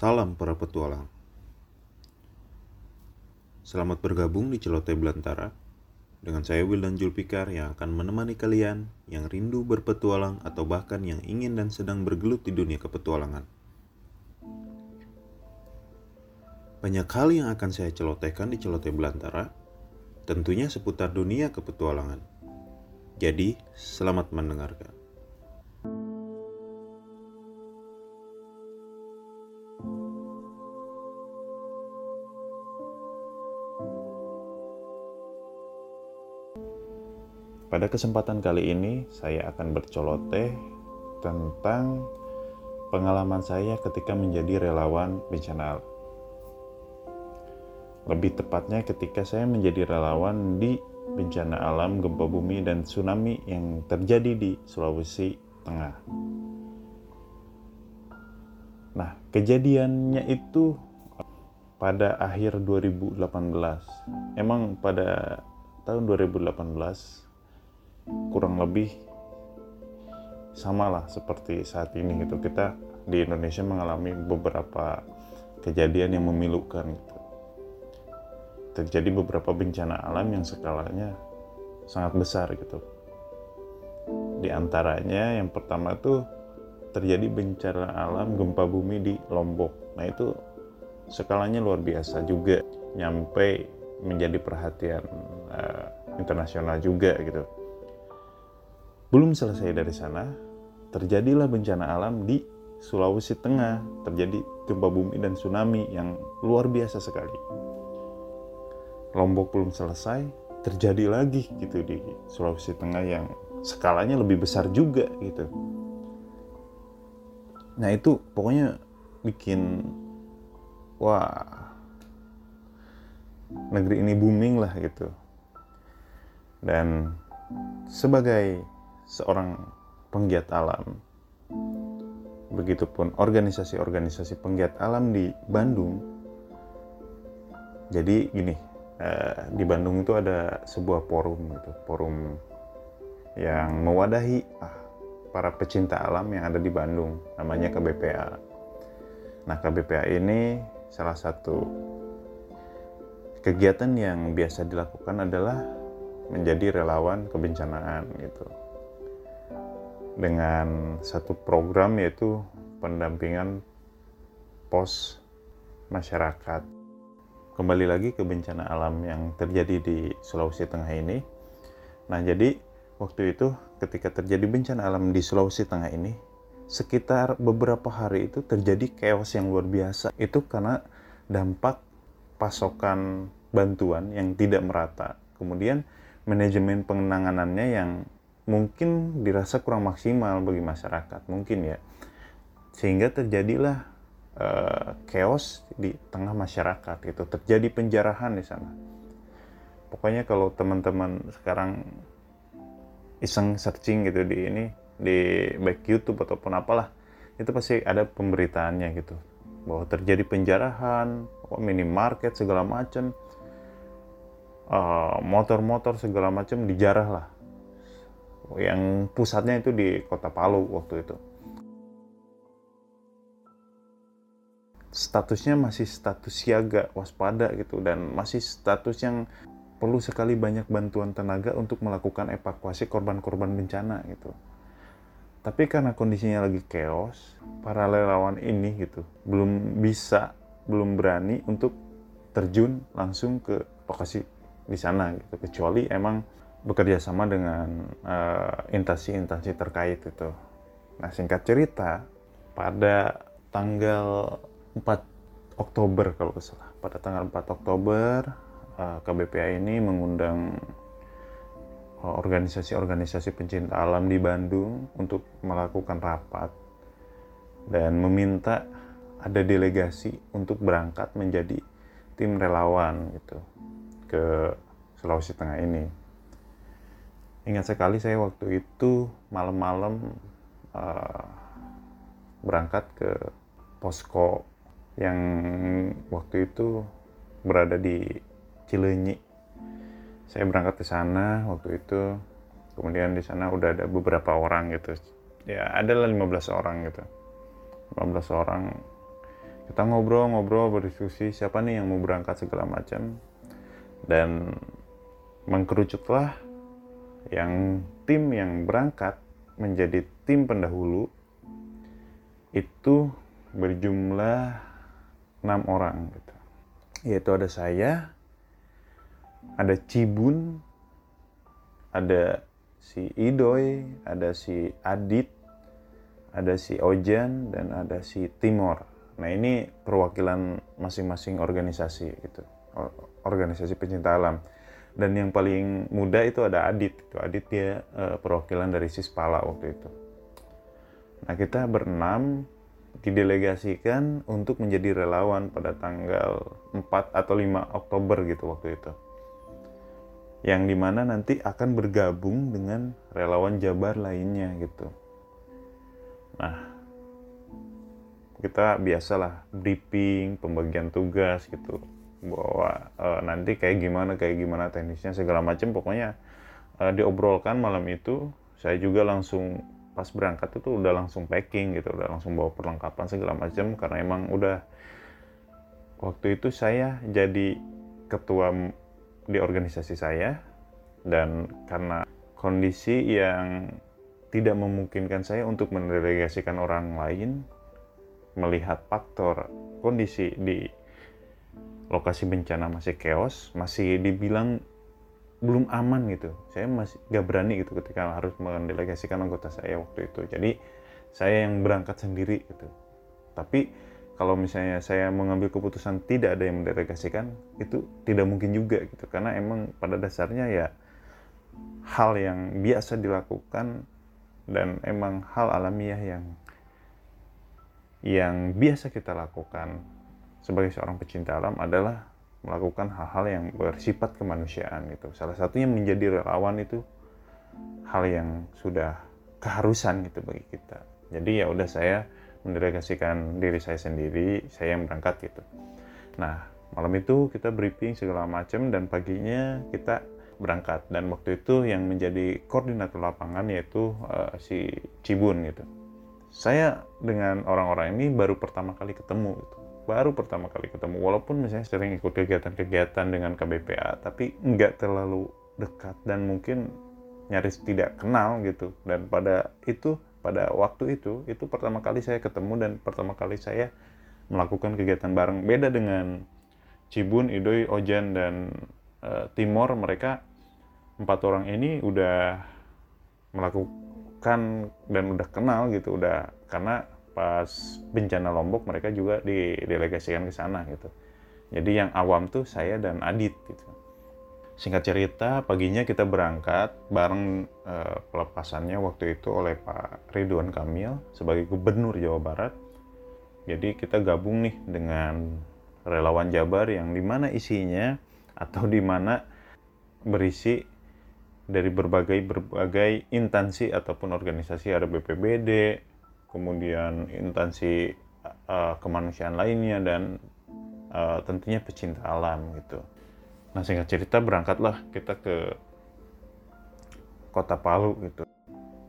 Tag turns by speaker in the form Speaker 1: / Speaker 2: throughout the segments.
Speaker 1: Salam para petualang. Selamat bergabung di Celoteh Belantara dengan saya Wildan Julpikar yang akan menemani kalian yang rindu berpetualang atau bahkan yang ingin dan sedang bergelut di dunia kepetualangan. Banyak hal yang akan saya celotehkan di Celoteh Belantara, tentunya seputar dunia kepetualangan. Jadi, selamat mendengarkan. Pada kesempatan kali ini, saya akan bercoloteh tentang pengalaman saya ketika menjadi relawan bencana alam. Lebih tepatnya ketika saya menjadi relawan di bencana alam, gempa bumi, dan tsunami yang terjadi di Sulawesi Tengah. Nah, kejadiannya itu pada akhir 2018. Emang pada tahun 2018 kurang lebih sama lah seperti saat ini gitu. Kita di Indonesia mengalami beberapa kejadian yang memilukan gitu. Terjadi beberapa bencana alam yang skalanya sangat besar gitu. Di antaranya yang pertama tuh terjadi bencana alam gempa bumi di Lombok. Nah itu skalanya luar biasa juga. Nyampe menjadi perhatian uh, internasional juga gitu belum selesai dari sana, terjadilah bencana alam di Sulawesi Tengah, terjadi gempa bumi dan tsunami yang luar biasa sekali. Lombok belum selesai, terjadi lagi gitu di Sulawesi Tengah yang skalanya lebih besar juga gitu. Nah itu pokoknya bikin wah negeri ini booming lah gitu. Dan sebagai seorang penggiat alam. Begitupun organisasi-organisasi penggiat alam di Bandung. Jadi gini, eh, di Bandung itu ada sebuah forum gitu, forum yang mewadahi ah, para pecinta alam yang ada di Bandung, namanya KBPA. Nah, KBPA ini salah satu kegiatan yang biasa dilakukan adalah menjadi relawan kebencanaan gitu dengan satu program yaitu pendampingan pos masyarakat. Kembali lagi ke bencana alam yang terjadi di Sulawesi Tengah ini. Nah, jadi waktu itu ketika terjadi bencana alam di Sulawesi Tengah ini, sekitar beberapa hari itu terjadi chaos yang luar biasa. Itu karena dampak pasokan bantuan yang tidak merata. Kemudian manajemen penanganannya yang mungkin dirasa kurang maksimal bagi masyarakat mungkin ya. Sehingga terjadilah uh, chaos di tengah masyarakat itu terjadi penjarahan di sana. Pokoknya kalau teman-teman sekarang iseng searching gitu di ini di baik YouTube ataupun apalah itu pasti ada pemberitaannya gitu. Bahwa terjadi penjarahan minimarket segala macam uh, motor-motor segala macam dijarah lah yang pusatnya itu di kota Palu waktu itu. Statusnya masih status siaga, waspada gitu dan masih status yang perlu sekali banyak bantuan tenaga untuk melakukan evakuasi korban-korban bencana gitu. Tapi karena kondisinya lagi chaos, para relawan ini gitu belum bisa, belum berani untuk terjun langsung ke lokasi di sana gitu. Kecuali emang bekerja sama dengan uh, instansi-instansi terkait itu. Nah, singkat cerita, pada tanggal 4 Oktober kalau tidak salah, pada tanggal 4 Oktober uh, eh, KBPA ini mengundang eh, organisasi-organisasi pencinta alam di Bandung untuk melakukan rapat dan meminta ada delegasi untuk berangkat menjadi tim relawan gitu ke Sulawesi Tengah ini ingat sekali saya waktu itu malam-malam uh, berangkat ke posko yang waktu itu berada di Cilenyi. Saya berangkat ke sana waktu itu. Kemudian di sana udah ada beberapa orang gitu. Ya, adalah 15 orang gitu. 15 orang kita ngobrol-ngobrol berdiskusi siapa nih yang mau berangkat segala macam dan mengkerucutlah yang tim yang berangkat menjadi tim pendahulu itu berjumlah enam orang gitu. yaitu ada saya ada Cibun ada si Idoy ada si Adit ada si Ojan dan ada si Timor. Nah ini perwakilan masing-masing organisasi gitu. Organisasi pecinta alam dan yang paling muda itu ada Adit. Itu Adit dia uh, perwakilan dari Sispala waktu itu. Nah kita berenam didelegasikan untuk menjadi relawan pada tanggal 4 atau 5 Oktober gitu waktu itu. Yang di mana nanti akan bergabung dengan relawan Jabar lainnya gitu. Nah kita biasalah briefing pembagian tugas gitu bahwa uh, nanti kayak gimana kayak gimana teknisnya segala macam pokoknya uh, diobrolkan malam itu saya juga langsung pas berangkat itu udah langsung packing gitu udah langsung bawa perlengkapan segala macam karena emang udah waktu itu saya jadi ketua di organisasi saya dan karena kondisi yang tidak memungkinkan saya untuk mendelegasikan orang lain melihat faktor kondisi di lokasi bencana masih chaos, masih dibilang belum aman gitu. Saya masih gak berani gitu ketika harus mendelegasikan anggota saya waktu itu. Jadi saya yang berangkat sendiri gitu. Tapi kalau misalnya saya mengambil keputusan tidak ada yang mendelegasikan, itu tidak mungkin juga gitu. Karena emang pada dasarnya ya hal yang biasa dilakukan dan emang hal alamiah yang yang biasa kita lakukan sebagai seorang pecinta alam adalah melakukan hal-hal yang bersifat kemanusiaan gitu. Salah satunya menjadi relawan itu hal yang sudah keharusan gitu bagi kita. Jadi ya udah saya mendelegasikan diri saya sendiri, saya yang berangkat gitu. Nah, malam itu kita briefing segala macam dan paginya kita berangkat dan waktu itu yang menjadi koordinator lapangan yaitu uh, si Cibun gitu. Saya dengan orang-orang ini baru pertama kali ketemu gitu baru pertama kali ketemu. Walaupun misalnya sering ikut kegiatan-kegiatan dengan KBPA tapi nggak terlalu dekat dan mungkin nyaris tidak kenal gitu. Dan pada itu pada waktu itu itu pertama kali saya ketemu dan pertama kali saya melakukan kegiatan bareng. Beda dengan Cibun, Idoy, Ojan dan uh, Timor mereka empat orang ini udah melakukan dan udah kenal gitu udah karena pas bencana Lombok mereka juga didelegasikan ke sana gitu. Jadi yang awam tuh saya dan Adit gitu. Singkat cerita, paginya kita berangkat bareng eh, pelepasannya waktu itu oleh Pak Ridwan Kamil sebagai Gubernur Jawa Barat. Jadi kita gabung nih dengan relawan Jabar yang di mana isinya atau di mana berisi dari berbagai berbagai instansi ataupun organisasi ada BPBD, kemudian instansi uh, kemanusiaan lainnya dan uh, tentunya pecinta alam gitu. Nah singkat cerita berangkatlah kita ke kota Palu gitu.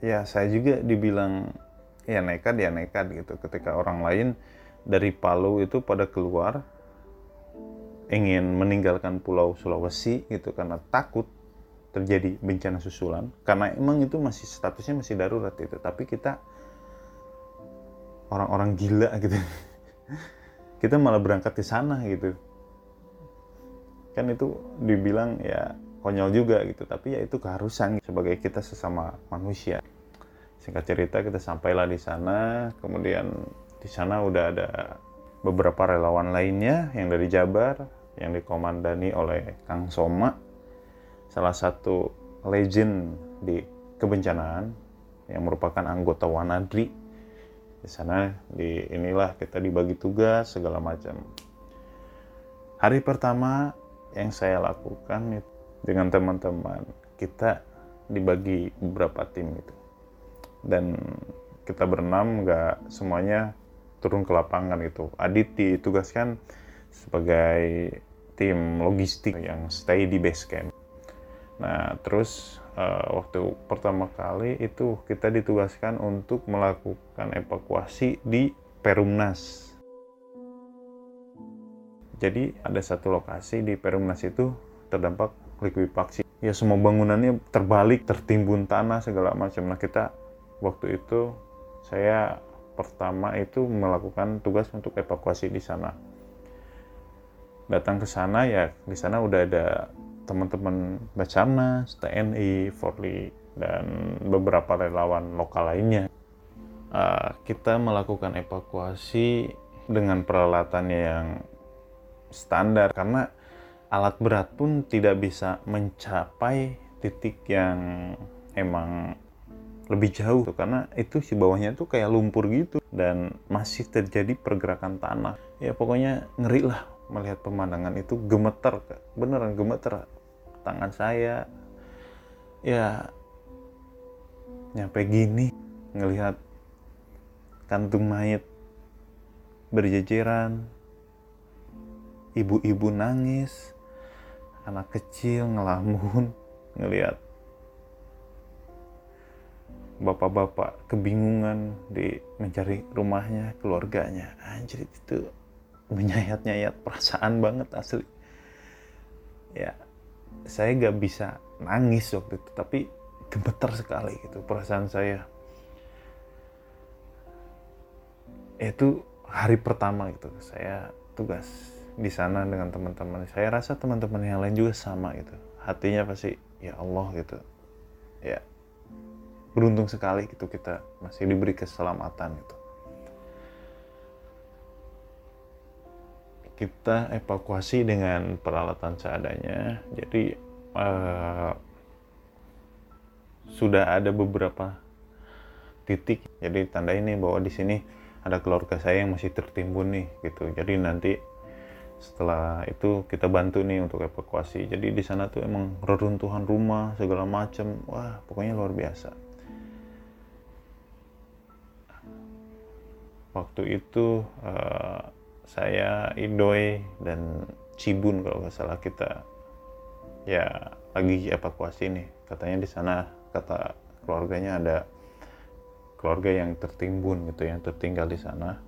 Speaker 1: Ya saya juga dibilang ya nekat ya nekat gitu ketika orang lain dari Palu itu pada keluar ingin meninggalkan pulau Sulawesi gitu karena takut terjadi bencana susulan karena emang itu masih statusnya masih darurat itu tapi kita orang-orang gila gitu. Kita malah berangkat ke sana gitu. Kan itu dibilang ya konyol juga gitu tapi ya itu keharusan sebagai kita sesama manusia. Singkat cerita kita sampailah di sana kemudian di sana udah ada beberapa relawan lainnya yang dari Jabar yang dikomandani oleh Kang Soma salah satu legend di kebencanaan yang merupakan anggota Wanadri di sana di inilah kita dibagi tugas segala macam. Hari pertama yang saya lakukan itu dengan teman-teman kita dibagi beberapa tim itu dan kita berenam nggak semuanya turun ke lapangan itu Adit ditugaskan sebagai tim logistik yang stay di base camp. Nah terus uh, waktu pertama kali itu kita ditugaskan untuk melakukan evakuasi di Perumnas. jadi ada satu lokasi di Perumnas itu terdampak likuifaksi. Ya semua bangunannya terbalik tertimbun tanah segala macam. Nah kita waktu itu saya pertama itu melakukan tugas untuk evakuasi di sana. Datang ke sana ya di sana udah ada teman-teman Basarnas, TNI, Polri dan beberapa relawan lokal lainnya. Uh, kita melakukan evakuasi dengan peralatannya yang standar karena alat berat pun tidak bisa mencapai titik yang emang lebih jauh tuh, karena itu si bawahnya tuh kayak lumpur gitu dan masih terjadi pergerakan tanah. Ya pokoknya ngeri lah melihat pemandangan itu gemeter beneran gemeter tangan saya. Ya nyampe gini ngelihat kantung mayat berjejeran. Ibu-ibu nangis anak kecil ngelamun ngelihat bapak-bapak kebingungan di mencari rumahnya keluarganya. Anjir itu menyayat-nyayat perasaan banget asli. Ya saya gak bisa nangis waktu itu tapi gemeter sekali gitu perasaan saya. Itu hari pertama gitu saya tugas di sana dengan teman-teman. Saya rasa teman-teman yang lain juga sama gitu. Hatinya pasti ya Allah gitu. Ya beruntung sekali gitu kita masih diberi keselamatan gitu kita evakuasi dengan peralatan seadanya. Jadi uh, sudah ada beberapa titik. Jadi tanda ini bahwa di sini ada keluarga saya yang masih tertimbun nih gitu. Jadi nanti setelah itu kita bantu nih untuk evakuasi. Jadi di sana tuh emang reruntuhan rumah segala macam wah pokoknya luar biasa. Waktu itu uh, saya Idoy dan Cibun kalau nggak salah kita. Ya lagi evakuasi nih. Katanya di sana kata keluarganya ada keluarga yang tertimbun gitu yang tertinggal di sana.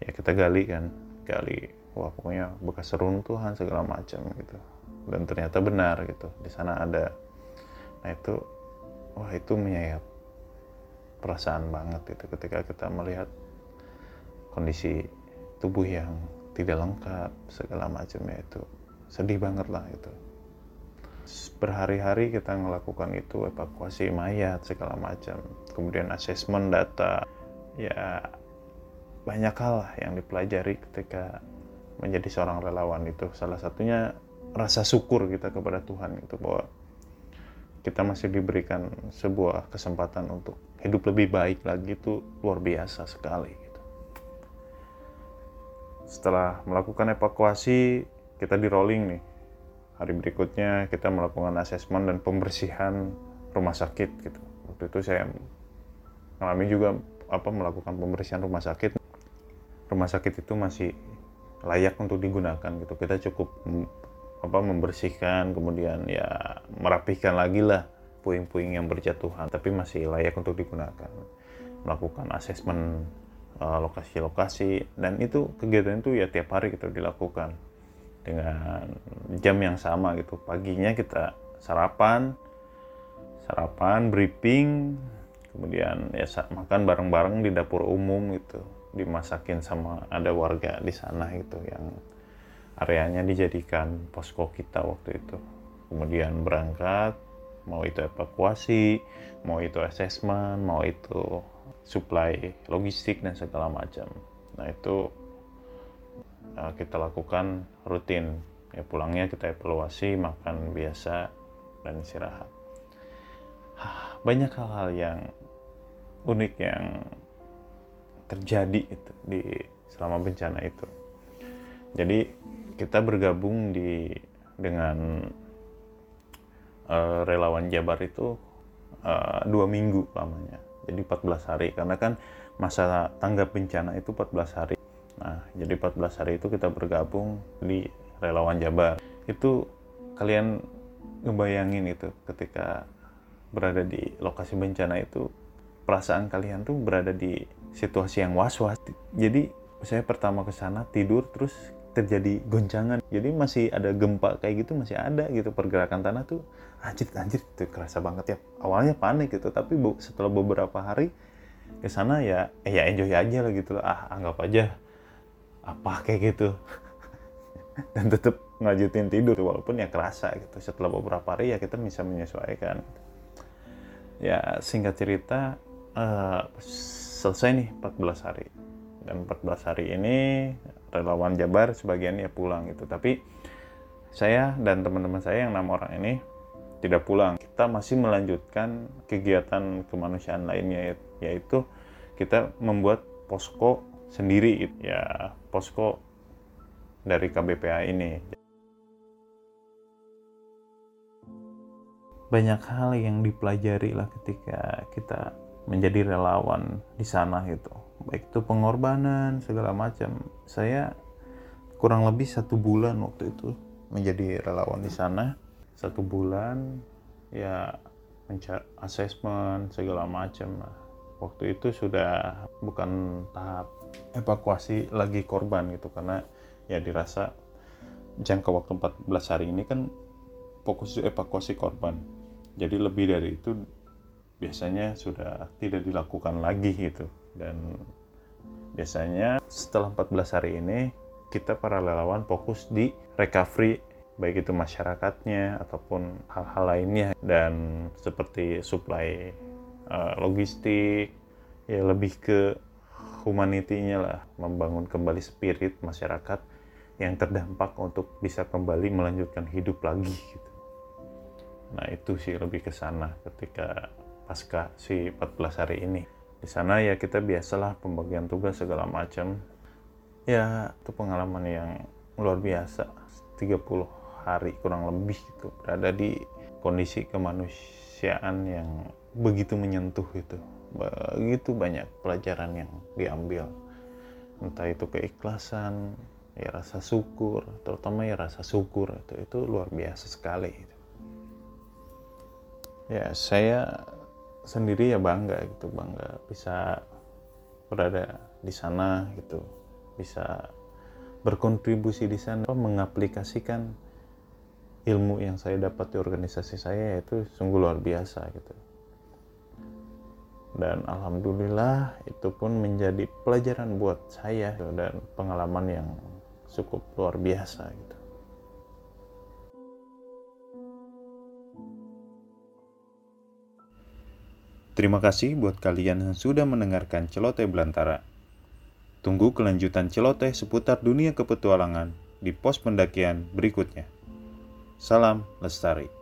Speaker 1: Ya kita gali kan gali. Wah pokoknya bekas runtuhan segala macam gitu. Dan ternyata benar gitu di sana ada. Nah itu wah itu menyayat perasaan banget itu ketika kita melihat kondisi tubuh yang tidak lengkap segala macamnya itu sedih banget lah itu. Berhari-hari kita melakukan itu evakuasi mayat segala macam. Kemudian asesmen data ya banyak hal yang dipelajari ketika menjadi seorang relawan itu. Salah satunya rasa syukur kita kepada Tuhan itu bahwa kita masih diberikan sebuah kesempatan untuk hidup lebih baik lagi itu luar biasa sekali. Setelah melakukan evakuasi kita di rolling nih. Hari berikutnya kita melakukan asesmen dan pembersihan rumah sakit gitu. Waktu itu saya mengalami juga apa melakukan pembersihan rumah sakit. Rumah sakit itu masih layak untuk digunakan gitu. Kita cukup apa membersihkan kemudian ya merapihkan lagi lah puing-puing yang berjatuhan tapi masih layak untuk digunakan. Melakukan asesmen uh, lokasi-lokasi dan itu kegiatan itu ya tiap hari kita dilakukan dengan jam yang sama gitu. Paginya kita sarapan sarapan briefing kemudian ya makan bareng-bareng di dapur umum gitu dimasakin sama ada warga di sana gitu yang areanya dijadikan posko kita waktu itu. Kemudian berangkat mau itu evakuasi mau itu asesmen mau itu supply logistik dan segala macam nah itu uh, kita lakukan rutin ya pulangnya kita evaluasi makan biasa dan istirahat banyak hal-hal yang unik yang terjadi itu di selama bencana itu. Jadi kita bergabung di dengan uh, relawan Jabar itu uh, dua minggu lamanya. Jadi 14 hari karena kan masa tanggap bencana itu 14 hari. Nah, jadi 14 hari itu kita bergabung di relawan Jabar. Itu kalian ngebayangin itu ketika berada di lokasi bencana itu perasaan kalian tuh berada di situasi yang was-was. Jadi saya pertama ke sana tidur terus terjadi goncangan jadi masih ada gempa kayak gitu masih ada gitu pergerakan tanah tuh anjir anjir itu kerasa banget ya. Awalnya panik gitu tapi setelah beberapa hari ke sana ya eh ya enjoy aja lah gitu ah anggap aja apa kayak gitu. Dan tetap ngajutin tidur walaupun ya kerasa gitu. Setelah beberapa hari ya kita bisa menyesuaikan. Ya singkat cerita uh, selesai nih 14 hari. Dan 14 hari ini relawan Jabar sebagian ya pulang gitu. Tapi saya dan teman-teman saya yang enam orang ini tidak pulang. Kita masih melanjutkan kegiatan kemanusiaan lainnya yaitu kita membuat posko sendiri ya posko dari KBPA ini. Banyak hal yang dipelajari lah ketika kita menjadi relawan di sana gitu. Baik itu pengorbanan segala macam. Saya kurang lebih satu bulan waktu itu menjadi relawan di sana satu bulan ya mencari asesmen segala macam. Waktu itu sudah bukan tahap evakuasi lagi korban gitu karena ya dirasa jangka waktu 14 hari ini kan fokus evakuasi korban. Jadi lebih dari itu biasanya sudah tidak dilakukan lagi gitu. Dan biasanya setelah 14 hari ini kita para relawan fokus di recovery baik itu masyarakatnya ataupun hal-hal lainnya dan seperti supply uh, logistik ya lebih ke humanitinya lah membangun kembali spirit masyarakat yang terdampak untuk bisa kembali melanjutkan hidup lagi gitu. Nah itu sih lebih ke sana ketika pasca si 14 hari ini. Di sana ya kita biasalah pembagian tugas segala macam. Ya itu pengalaman yang luar biasa. 30 hari kurang lebih gitu berada di kondisi kemanusiaan yang begitu menyentuh itu. Begitu banyak pelajaran yang diambil. Entah itu keikhlasan, ya rasa syukur, terutama ya rasa syukur itu itu luar biasa sekali. Ya saya sendiri ya bangga gitu bangga bisa berada di sana gitu bisa berkontribusi di sana mengaplikasikan ilmu yang saya dapat di organisasi saya itu sungguh luar biasa gitu dan alhamdulillah itu pun menjadi pelajaran buat saya dan pengalaman yang cukup luar biasa gitu
Speaker 2: Terima kasih buat kalian yang sudah mendengarkan celoteh belantara. Tunggu kelanjutan celoteh seputar dunia kepetualangan di pos pendakian berikutnya. Salam lestari.